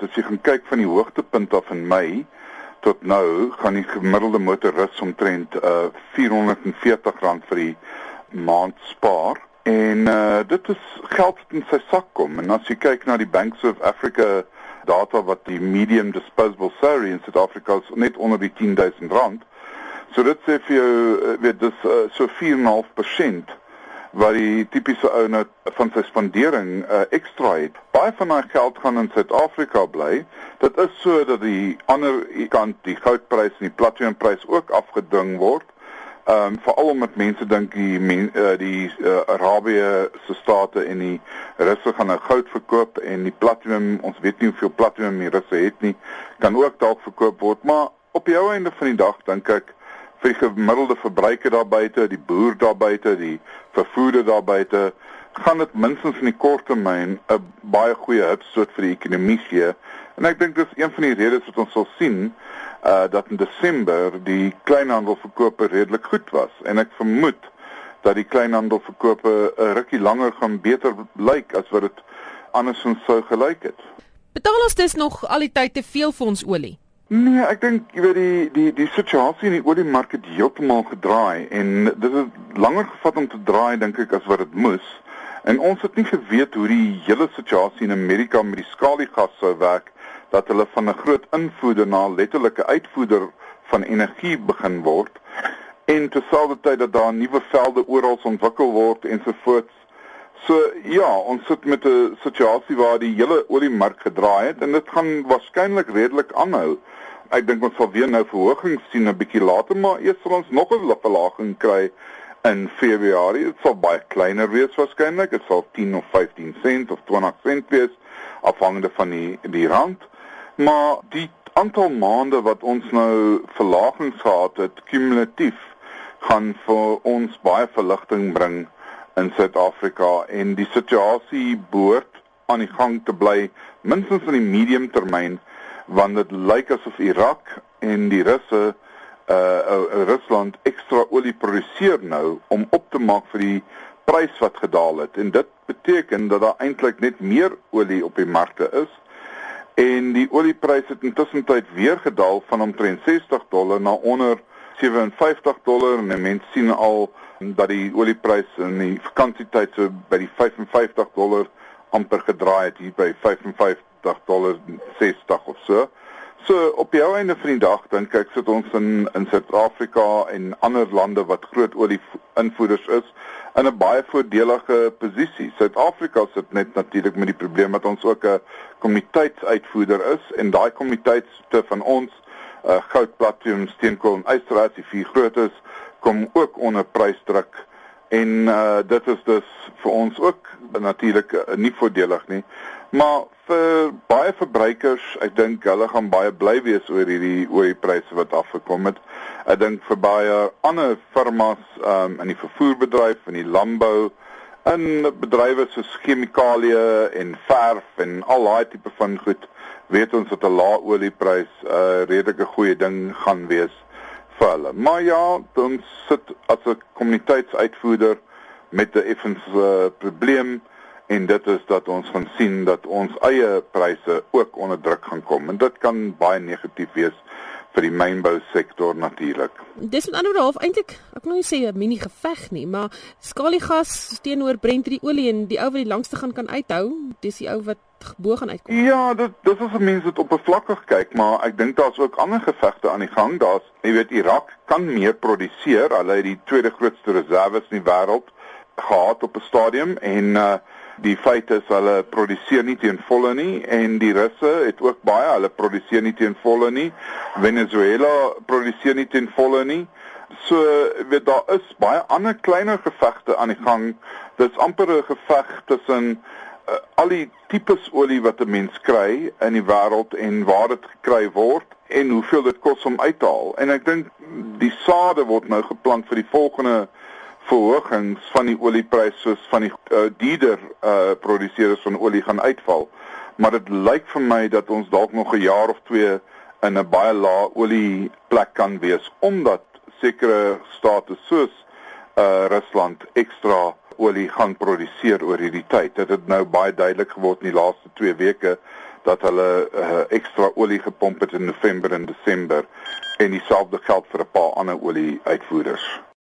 As jy gaan kyk van die hoogtepunt af in Mei tot nou, gaan die gemiddelde motorris omtrent uh 440 rand vir die maand spaar. En uh dit is geld wat in sy sak kom. En as jy kyk na die Banks of Africa data wat die medium disposable salary in Suid-Afrika is net onder die 10000 rand. So dit sê vir jou uh, weet dis uh, so 4.5% wat die tipiese ou nou van sy spandering uh, ekstra het. Baie van daai geld gaan in Suid-Afrika bly. Dit is so dat die ander kant die goudprys en die platinumprys ook afgedwing word. Ehm um, veral omdat mense dink die men, uh, die uh, Arabië se state en die Russe gaan nou goud verkoop en die platinum, ons weet nie hoeveel platinum die Russe het nie, kan ook dalk verkoop word, maar op die einde van die dag dink ek vir die gemiddelde verbruiker daar buite, die boer daar buite, die vervoerder daar buite, gaan dit minstens in die kort termyn 'n baie goeie hupstoot vir die ekonomie gee. En ek dink dis een van die redes wat ons sal sien uh dat in Desember die kleinhandelverkope redelik goed was en ek vermoed dat die kleinhandelverkope 'n rukkie langer gaan beter lyk as wat dit andersins sou gelyk het. Betaal ons dis nog al die tyd te veel vir ons olie? Nee, ek dink jy weet die die die situasie in die oliemark het heeltemal gedraai en dit het langer gevat om te draai dink ek as wat dit moes. En ons het nie geweet hoe die hele situasie in Amerika met die skaliegas sou werk dat hulle van 'n groot invoerder na letterlike uitvoerder van energie begin word en terselfdertyd dat daar nuwe velde oral ontwikkel word ensovoorts. So ja, ons sit met 'n situasie waar die hele oliemark gedraai het en dit gaan waarskynlik redelik aanhou. Ek dink ons sal weer nou verhogings sien 'n bietjie later, maar eers sal ons nog 'n verlaging kry in Februarie. Dit sal baie kleiner wees waarskynlik. Dit sal 10 of 15 sent of 20 sent wees afhangende van die die rand. Maar die aantal maande wat ons nou verlagings gehad het kumulatief gaan vir ons baie verligting bring in Suid-Afrika en die situasie behoort aan die gang te bly minstens in die medium termyn want dit lyk asof Irak en die Russe uh, uh Rusland ekstra olie produseer nou om op te maak vir die prys wat gedaal het. En dit beteken dat daar eintlik net meer olie op die markte is. En die oliepryse het intussen tyd weer gedaal van omtrent 60 dollar na onder 57 dollar en mense sien al dat die oliepryse in die vakansietyd so by die 55 dollar amper gedraai het hier by 55 dollar 60 of so. So op die einde van die dag dink ek sit ons in in Suid-Afrika en ander lande wat groot olie invoerders is in 'n baie voordelige posisie. Suid-Afrika sit net natuurlik met die probleem dat ons ook 'n kommoditeitsuitvoerder is en daai kommoditeite van ons uh, goud, platinum, steenkool en yster, die vier grootes, kom ook onder prysdruk en uh, dit is dus vir ons ook natuurlik uh, nie voordelig nie. Maar vir baie verbruikers, ek dink hulle gaan baie bly wees oor hierdie oliepryse wat afgekom het. Ek dink vir baie ander firmas um, in die vervoerbedryf en die landbou in bedrywe soos chemikalieë en verf en al daai tipe van goed, weet ons dat 'n lae olieprys 'n uh, redelike goeie ding gaan wees vir hulle. Maar ja, ons sit as 'n kommuniteitsuitvoerder met 'n effens uh, probleem en dit is dat ons gaan sien dat ons eie pryse ook onder druk gaan kom en dit kan baie negatief wees vir die mynbou sektor natuurlik. Dis met ander half eintlik ek wil nie sê 'n mini geveg nie, maar skaliegas teenoor Brent olie en die ou wat die langste gaan kan uithou, dis die ou wat bo gaan uitkom. Ja, dit dis is 'n mens wat op 'n vlakkig kyk, maar ek dink daar's ook ander gevegte aan die gang. Daar's, jy weet, Irak kan meer produseer. Hulle het die tweede grootste reserve in die wêreld gehad op 'n stadium en uh die feit is hulle produseer nie teen volle nie en die Russe het ook baie hulle produseer nie teen volle nie. Venezuela produseer nie teen volle nie. So weet daar is baie ander kleiner gevegte aan die gang. Dit's amper 'n geveg tussen uh, al die tipes olie wat 'n mens kry in die wêreld en waar dit gekry word en hoeveel dit kos om uit te haal. En ek dink die sade word nou geplant vir die volgende verhogings van die oliepryse soos van die uh, dieder uh, produseerders van olie gaan uitval. Maar dit lyk vir my dat ons dalk nog 'n jaar of 2 in 'n baie lae olie plek kan wees omdat sekere state soos uh, Rusland ekstra olie gaan produseer oor hierdie tyd. Dit het nou baie duidelik geword in die laaste 2 weke dat hulle uh, ekstra olie gepomp het in November en Desember en dieselfde geld vir 'n paar ander olie uitvoerders.